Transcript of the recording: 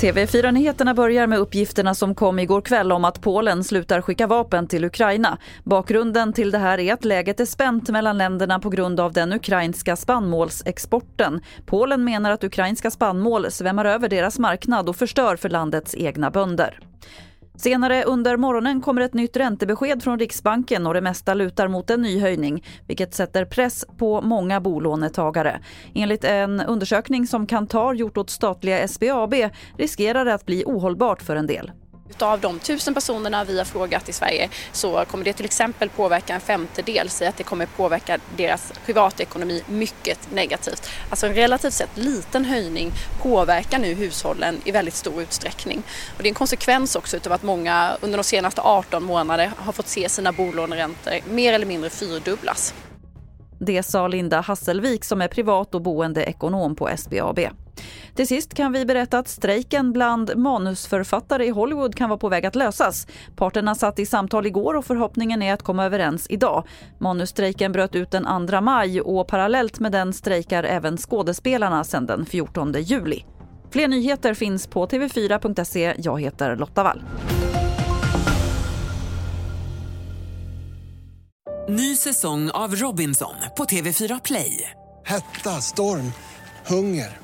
TV4-nyheterna börjar med uppgifterna som kom igår kväll om att Polen slutar skicka vapen till Ukraina. Bakgrunden till det här är att läget är spänt mellan länderna på grund av den ukrainska spannmålsexporten. Polen menar att ukrainska spannmål svämmar över deras marknad och förstör för landets egna bönder. Senare under morgonen kommer ett nytt räntebesked från Riksbanken och det mesta lutar mot en ny höjning, vilket sätter press på många bolånetagare. Enligt en undersökning som Kantar gjort åt statliga SBAB riskerar det att bli ohållbart för en del. Utav de tusen personerna vi har frågat i Sverige så kommer det till exempel påverka en femtedel, säga att det kommer påverka deras privatekonomi mycket negativt. Alltså en relativt sett liten höjning påverkar nu hushållen i väldigt stor utsträckning. Och det är en konsekvens också utav att många under de senaste 18 månaderna har fått se sina bolåneräntor mer eller mindre fyrdubblas. Det sa Linda Hasselvik som är privat och boendeekonom på SBAB. Till sist kan vi berätta att strejken bland manusförfattare i Hollywood kan vara på väg att lösas. Parterna satt i samtal igår och förhoppningen är att komma överens idag. Manusstrejken bröt ut den 2 maj och parallellt med den strejkar även skådespelarna sedan den 14 juli. Fler nyheter finns på tv4.se. Jag heter Lotta Wall. Ny säsong av Robinson på TV4 Play. Hetta, storm, hunger.